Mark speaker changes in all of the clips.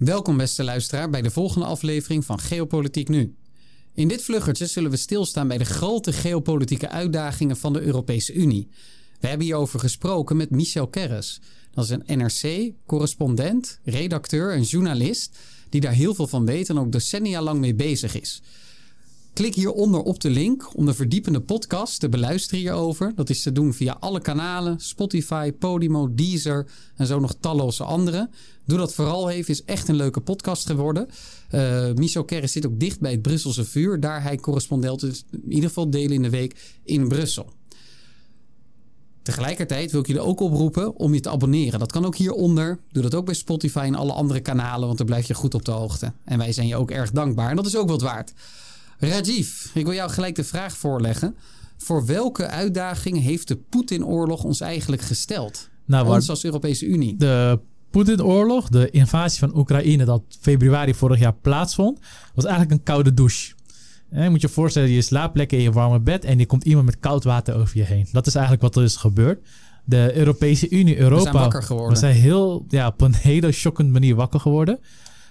Speaker 1: Welkom beste luisteraar bij de volgende aflevering van Geopolitiek Nu. In dit vluggertje zullen we stilstaan bij de grote geopolitieke uitdagingen van de Europese Unie. We hebben hierover gesproken met Michel Kerres. Dat is een NRC-correspondent, redacteur en journalist die daar heel veel van weet en ook decennia lang mee bezig is. Klik hieronder op de link om de verdiepende podcast te beluisteren hierover. Dat is te doen via alle kanalen, Spotify, Podimo, Deezer en zo nog talloze andere. Doe dat vooral even, is echt een leuke podcast geworden. Uh, Michel Kerris zit ook dicht bij het Brusselse vuur. Daar hij correspondent is, in ieder geval delen in de week in Brussel. Tegelijkertijd wil ik jullie ook oproepen om je te abonneren. Dat kan ook hieronder. Doe dat ook bij Spotify en alle andere kanalen, want dan blijf je goed op de hoogte. En wij zijn je ook erg dankbaar en dat is ook wat waard. Rajiv, ik wil jou gelijk de vraag voorleggen. Voor welke uitdaging heeft de Poetin-oorlog ons eigenlijk gesteld? Nou, ons als Europese Unie.
Speaker 2: De Poetin-oorlog, de invasie van Oekraïne dat februari vorig jaar plaatsvond, was eigenlijk een koude douche. je moet je voorstellen, je slaapt lekker in je warme bed en er komt iemand met koud water over je heen. Dat is eigenlijk wat er is gebeurd. De Europese Unie, Europa. We
Speaker 1: zijn wakker geworden.
Speaker 2: We zijn heel, ja, op een hele shockend manier wakker geworden.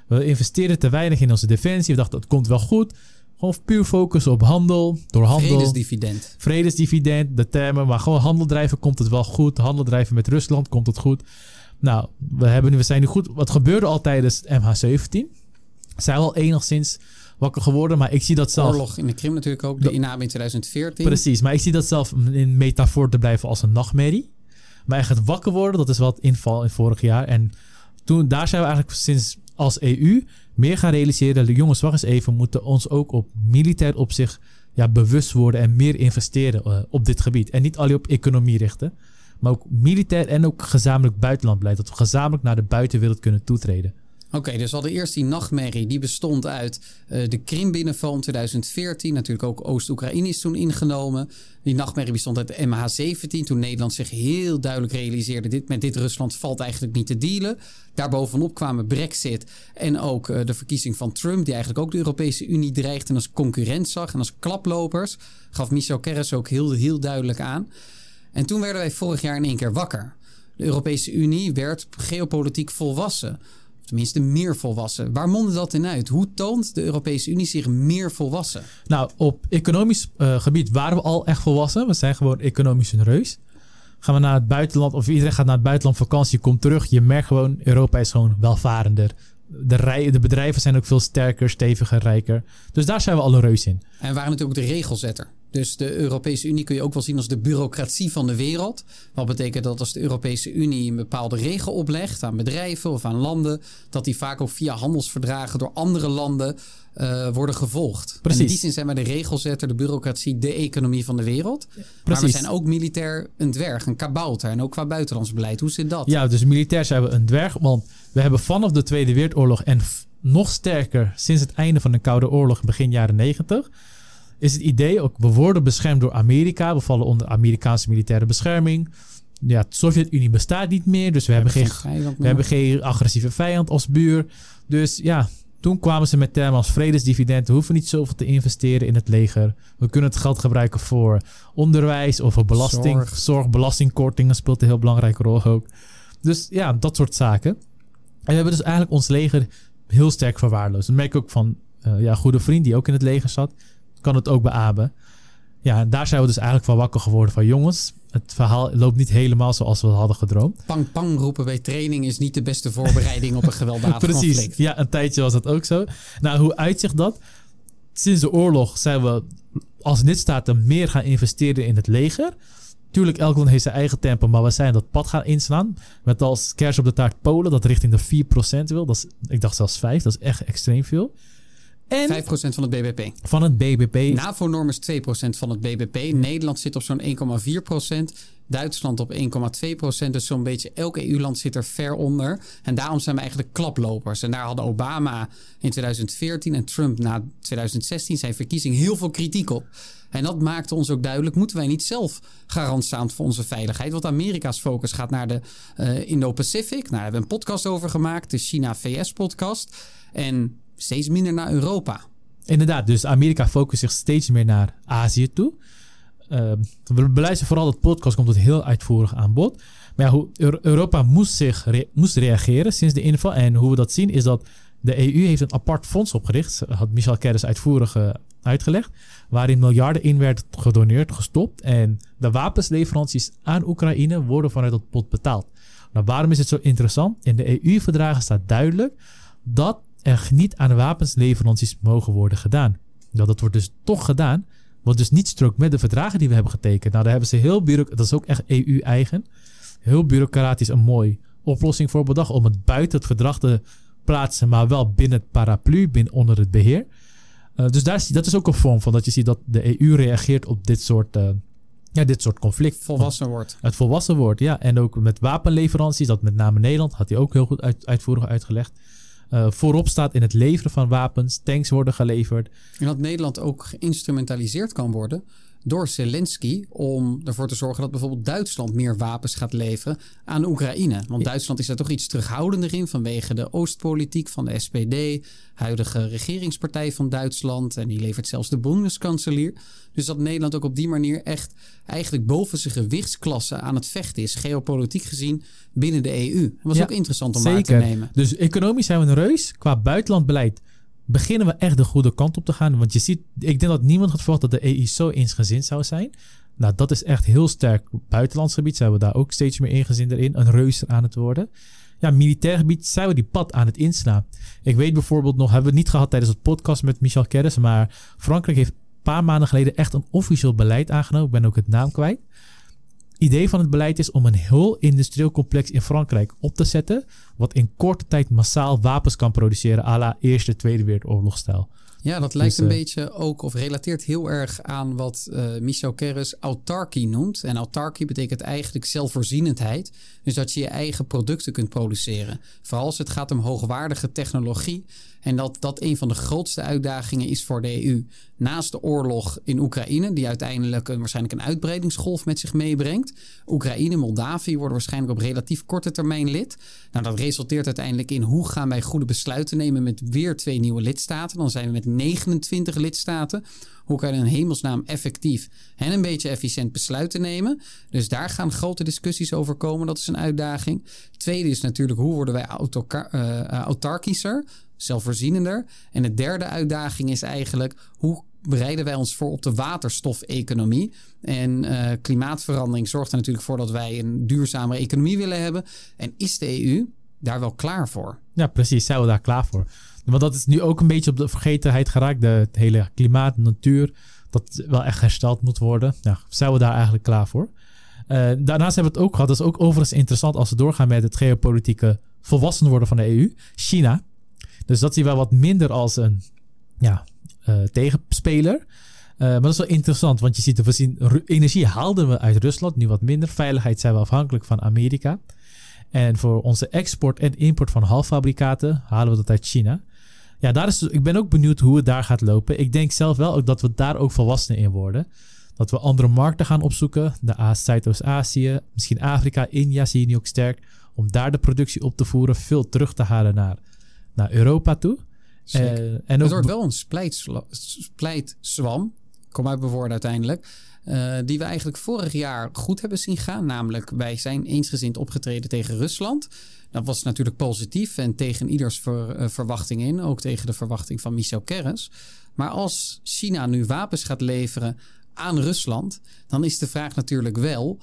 Speaker 2: We investeerden te weinig in onze defensie. We dachten, het komt wel goed. Gewoon puur focussen op handel. Door handel.
Speaker 1: Vredesdividend.
Speaker 2: Vredesdividend, de termen. Maar gewoon handel drijven komt het wel goed. Handel drijven met Rusland komt het goed. Nou, we, hebben nu, we zijn nu goed. Wat gebeurde al tijdens MH17? Zijn al enigszins wakker geworden, maar ik zie dat zelf...
Speaker 1: Oorlog in de Krim natuurlijk ook, de inname in 2014.
Speaker 2: Precies, maar ik zie dat zelf in metafoor te blijven als een nachtmerrie. Maar echt het wakker worden, dat is wat inval in vorig jaar. En toen, daar zijn we eigenlijk sinds als EU meer gaan realiseren. De jongens, wacht eens even, moeten ons ook op militair opzicht ja, bewust worden en meer investeren uh, op dit gebied. En niet alleen op economie richten, maar ook militair en ook gezamenlijk buitenlandbeleid. Dat we gezamenlijk naar de buitenwereld kunnen toetreden.
Speaker 1: Oké, dus we hadden eerst die nachtmerrie. Die bestond uit uh, de Krim-binnenval in 2014. Natuurlijk ook Oost-Oekraïne is toen ingenomen. Die nachtmerrie bestond uit de MH17. Toen Nederland zich heel duidelijk realiseerde... Dit, met dit Rusland valt eigenlijk niet te dealen. Daarbovenop kwamen Brexit en ook uh, de verkiezing van Trump... die eigenlijk ook de Europese Unie dreigde en als concurrent zag... en als klaplopers. Gaf Michel Kerris ook heel, heel duidelijk aan. En toen werden wij vorig jaar in één keer wakker. De Europese Unie werd geopolitiek volwassen tenminste meer volwassen. Waar mondde dat in uit? Hoe toont de Europese Unie zich meer volwassen?
Speaker 2: Nou, op economisch uh, gebied waren we al echt volwassen. We zijn gewoon economisch een reus. Gaan we naar het buitenland, of iedereen gaat naar het buitenland vakantie, komt terug. Je merkt gewoon, Europa is gewoon welvarender. De, rij, de bedrijven zijn ook veel sterker, steviger, rijker. Dus daar zijn we al een reus in.
Speaker 1: En waren natuurlijk ook de regelzetter. Dus de Europese Unie kun je ook wel zien als de bureaucratie van de wereld. Wat betekent dat als de Europese Unie een bepaalde regel oplegt aan bedrijven of aan landen, dat die vaak ook via handelsverdragen door andere landen uh, worden gevolgd. Precies. En in die zin zijn wij de regelzetter, de bureaucratie, de economie van de wereld. Precies. Maar we zijn ook militair een dwerg, een kabouter. En ook qua buitenlands beleid. Hoe zit dat?
Speaker 2: Ja, dus militair zijn we een dwerg. Want we hebben vanaf de Tweede Wereldoorlog en nog sterker sinds het einde van de Koude Oorlog begin jaren negentig is het idee ook, we worden beschermd door Amerika. We vallen onder Amerikaanse militaire bescherming. Ja, de Sovjet-Unie bestaat niet meer, dus we, hebben, geen, we hebben geen agressieve vijand als buur. Dus ja, toen kwamen ze met termen als vredesdividend. We hoeven niet zoveel te investeren in het leger. We kunnen het geld gebruiken voor onderwijs of voor belasting. Zorg, Zorg belastingkortingen speelt een heel belangrijke rol ook. Dus ja, dat soort zaken. En we hebben dus eigenlijk ons leger heel sterk verwaarloosd. Dat merk ik ook van uh, ja, goede vriend die ook in het leger zat kan het ook beamen. Ja, daar zijn we dus eigenlijk van wakker geworden van jongens. Het verhaal loopt niet helemaal zoals we hadden gedroomd.
Speaker 1: Pang pang roepen bij training is niet de beste voorbereiding op een gewelddadig
Speaker 2: Precies.
Speaker 1: conflict.
Speaker 2: Ja, een tijdje was dat ook zo. Nou, hoe uitzicht dat? Sinds de oorlog zijn we als lidstaten meer gaan investeren in het leger. Tuurlijk, elk land heeft zijn eigen tempo, maar we zijn dat pad gaan inslaan. Met als kers op de taart Polen, dat richting de 4% wil. Dat is, ik dacht zelfs 5, dat is echt extreem veel.
Speaker 1: En 5% van het BBP.
Speaker 2: Van het BBP.
Speaker 1: NAVO-norm is 2% van het BBP. Nederland zit op zo'n 1,4%. Duitsland op 1,2%. Dus zo'n beetje elk EU-land zit er ver onder. En daarom zijn we eigenlijk klaplopers. En daar hadden Obama in 2014 en Trump na 2016 zijn verkiezing heel veel kritiek op. En dat maakte ons ook duidelijk: moeten wij niet zelf garant staan voor onze veiligheid? Want Amerika's focus gaat naar de uh, Indo-Pacific. Nou, daar hebben we een podcast over gemaakt, de China-VS-podcast. En steeds minder naar Europa.
Speaker 2: Inderdaad, dus Amerika focust zich steeds meer naar Azië toe. Uh, we beluisteren vooral dat podcast, komt het heel uitvoerig aan bod. Maar ja, hoe Europa moest, zich moest reageren sinds de inval. En hoe we dat zien is dat de EU heeft een apart fonds opgericht. Had Michel Kerris uitvoerig uh, uitgelegd. Waarin miljarden in werd gedoneerd, gestopt. En de wapensleveranties aan Oekraïne worden vanuit dat pot betaald. Nou, waarom is het zo interessant? In de EU-verdragen staat duidelijk dat er niet aan wapensleveranties mogen worden gedaan. Nou, dat wordt dus toch gedaan. Wat dus niet strookt met de verdragen die we hebben getekend. Nou, daar hebben ze heel bureaucratisch, dat is ook echt EU-eigen, heel bureaucratisch een mooi oplossing voor bedacht om het buiten het verdrag te plaatsen, maar wel binnen het paraplu, binnen onder het beheer. Uh, dus daar, dat is ook een vorm van dat je ziet dat de EU reageert op dit soort, uh, ja, dit soort conflict.
Speaker 1: Volwassen wordt.
Speaker 2: Het volwassen wordt, ja. En ook met wapenleveranties, dat met name Nederland, had hij ook heel goed uit, uitvoerig uitgelegd. Uh, voorop staat in het leveren van wapens, tanks worden geleverd.
Speaker 1: En dat Nederland ook geïnstrumentaliseerd kan worden door Zelensky om ervoor te zorgen dat bijvoorbeeld Duitsland meer wapens gaat leveren aan Oekraïne. Want Duitsland is daar toch iets terughoudender in vanwege de Oostpolitiek van de SPD, huidige regeringspartij van Duitsland. En die levert zelfs de Bundeskanzelier. Dus dat Nederland ook op die manier echt eigenlijk boven zijn gewichtsklasse aan het vechten is, geopolitiek gezien, binnen de EU. Dat was ook interessant om zeker. waar te nemen.
Speaker 2: Dus economisch zijn we een reus. Qua buitenlandbeleid beginnen we echt de goede kant op te gaan. Want je ziet, ik denk dat niemand had verwacht dat de EU zo eensgezind zou zijn. Nou, dat is echt heel sterk. Buitenlands gebied zijn we daar ook steeds meer eengezinde in. Een reus aan het worden. Ja, militair gebied zijn we die pad aan het inslaan. Ik weet bijvoorbeeld nog, hebben we het niet gehad tijdens het podcast met Michel Kerris, maar Frankrijk heeft een paar maanden geleden echt een officieel beleid aangenomen. Ik ben ook het naam kwijt idee van het beleid is om een heel industrieel complex in Frankrijk op te zetten. Wat in korte tijd massaal wapens kan produceren à la Eerste Tweede Wereldoorlogstijl.
Speaker 1: Ja, dat lijkt dus, een eh, beetje ook of relateert heel erg aan wat uh, Michel Kerris autarkie noemt. En autarkie betekent eigenlijk zelfvoorzienendheid. Dus dat je je eigen producten kunt produceren. Vooral als het gaat om hoogwaardige technologie. En dat dat een van de grootste uitdagingen is voor de EU. Naast de oorlog in Oekraïne, die uiteindelijk een, waarschijnlijk een uitbreidingsgolf met zich meebrengt. Oekraïne, Moldavië worden waarschijnlijk op relatief korte termijn lid. Nou, dat resulteert uiteindelijk in hoe gaan wij goede besluiten nemen met weer twee nieuwe lidstaten. Dan zijn we met 29 lidstaten. Hoe kan je in hemelsnaam effectief en een beetje efficiënt besluiten nemen? Dus daar gaan grote discussies over komen. Dat is een uitdaging. Tweede is natuurlijk hoe worden wij uh, autarkischer? zelfvoorzienender. En de derde uitdaging is eigenlijk hoe bereiden wij ons voor op de waterstofeconomie. En uh, klimaatverandering zorgt er natuurlijk voor dat wij een duurzamere economie willen hebben. En is de EU daar wel klaar voor?
Speaker 2: Ja, precies. Zijn we daar klaar voor? Want dat is nu ook een beetje op de vergetenheid geraakt. De, het hele klimaat, natuur, dat wel echt hersteld moet worden. Ja, zijn we daar eigenlijk klaar voor? Uh, daarnaast hebben we het ook gehad. Dat is ook overigens interessant als we doorgaan met het geopolitieke volwassen worden van de EU. China. Dus dat zie je wel wat minder als een ja, uh, tegenspeler. Uh, maar dat is wel interessant, want je ziet, we zien energie haalden we uit Rusland, nu wat minder. Veiligheid zijn we afhankelijk van Amerika. En voor onze export en import van halffabrikaten halen we dat uit China. Ja, daar is, ik ben ook benieuwd hoe het daar gaat lopen. Ik denk zelf wel ook dat we daar ook volwassen in worden. Dat we andere markten gaan opzoeken. De Zuidoost-Azië, misschien Afrika, India zie je nu ook sterk. Om daar de productie op te voeren, veel terug te halen naar naar Europa toe.
Speaker 1: Uh, en het wordt wel een splijtzwam, kom uit woorden uiteindelijk. Uh, die we eigenlijk vorig jaar goed hebben zien gaan. Namelijk, wij zijn eensgezind opgetreden tegen Rusland. Dat was natuurlijk positief en tegen ieders uh, verwachting in. Ook tegen de verwachting van Michel Kerres. Maar als China nu wapens gaat leveren aan Rusland, dan is de vraag natuurlijk wel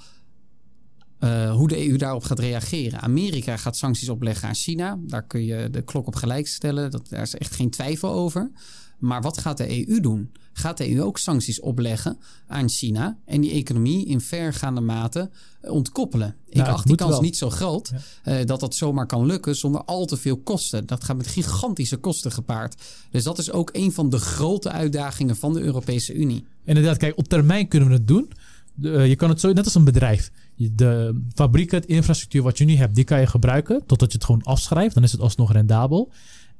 Speaker 1: uh, hoe de EU daarop gaat reageren. Amerika gaat sancties opleggen aan China. Daar kun je de klok op gelijk stellen. Dat, daar is echt geen twijfel over. Maar wat gaat de EU doen? Gaat de EU ook sancties opleggen aan China en die economie in vergaande mate ontkoppelen? Ik nou, acht die kans wel. niet zo groot ja. uh, dat dat zomaar kan lukken zonder al te veel kosten. Dat gaat met gigantische kosten gepaard. Dus dat is ook een van de grote uitdagingen van de Europese Unie.
Speaker 2: Inderdaad, kijk, op termijn kunnen we het doen. De, uh, je kan het zo, net als een bedrijf de fabrieken, het infrastructuur wat je nu hebt, die kan je gebruiken totdat je het gewoon afschrijft. Dan is het alsnog rendabel.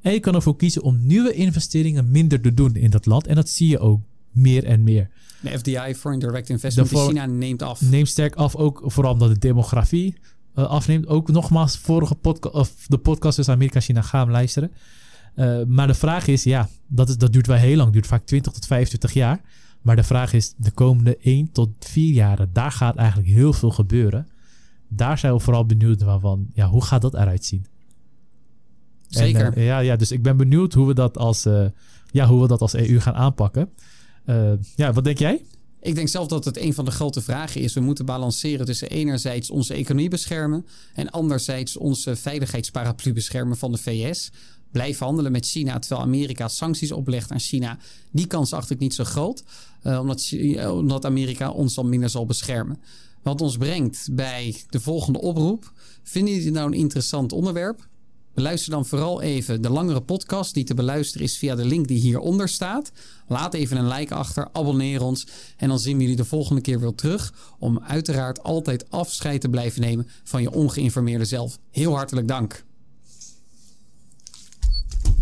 Speaker 2: En je kan ervoor kiezen om nieuwe investeringen minder te doen in dat land. En dat zie je ook meer en meer.
Speaker 1: De FDI, Foreign Direct Investment in China, neemt af.
Speaker 2: Neemt sterk af, ook vooral omdat de demografie uh, afneemt. Ook nogmaals, vorige podcast, of de podcast dus Amerika-China gaan luisteren. Uh, maar de vraag is, ja, dat, is, dat duurt wel heel lang. duurt vaak 20 tot 25 jaar. Maar de vraag is, de komende 1 tot 4 jaren, daar gaat eigenlijk heel veel gebeuren. daar zijn we vooral benieuwd naar van, ja, hoe gaat dat eruit zien?
Speaker 1: Zeker.
Speaker 2: En, uh, ja, ja, dus ik ben benieuwd hoe we dat als, uh, ja, hoe we dat als EU gaan aanpakken. Uh, ja, wat denk jij?
Speaker 1: Ik denk zelf dat het een van de grote vragen is. We moeten balanceren tussen enerzijds onze economie beschermen en anderzijds onze veiligheidsparaplu beschermen van de VS. Blijven handelen met China terwijl Amerika sancties oplegt aan China. Die kans acht ik niet zo groot, omdat, omdat Amerika ons dan minder zal beschermen. Wat ons brengt bij de volgende oproep. Vinden jullie dit nou een interessant onderwerp? Beluister dan vooral even de langere podcast die te beluisteren is via de link die hieronder staat. Laat even een like achter, abonneer ons en dan zien we jullie de volgende keer weer terug. Om uiteraard altijd afscheid te blijven nemen van je ongeïnformeerde zelf. Heel hartelijk dank.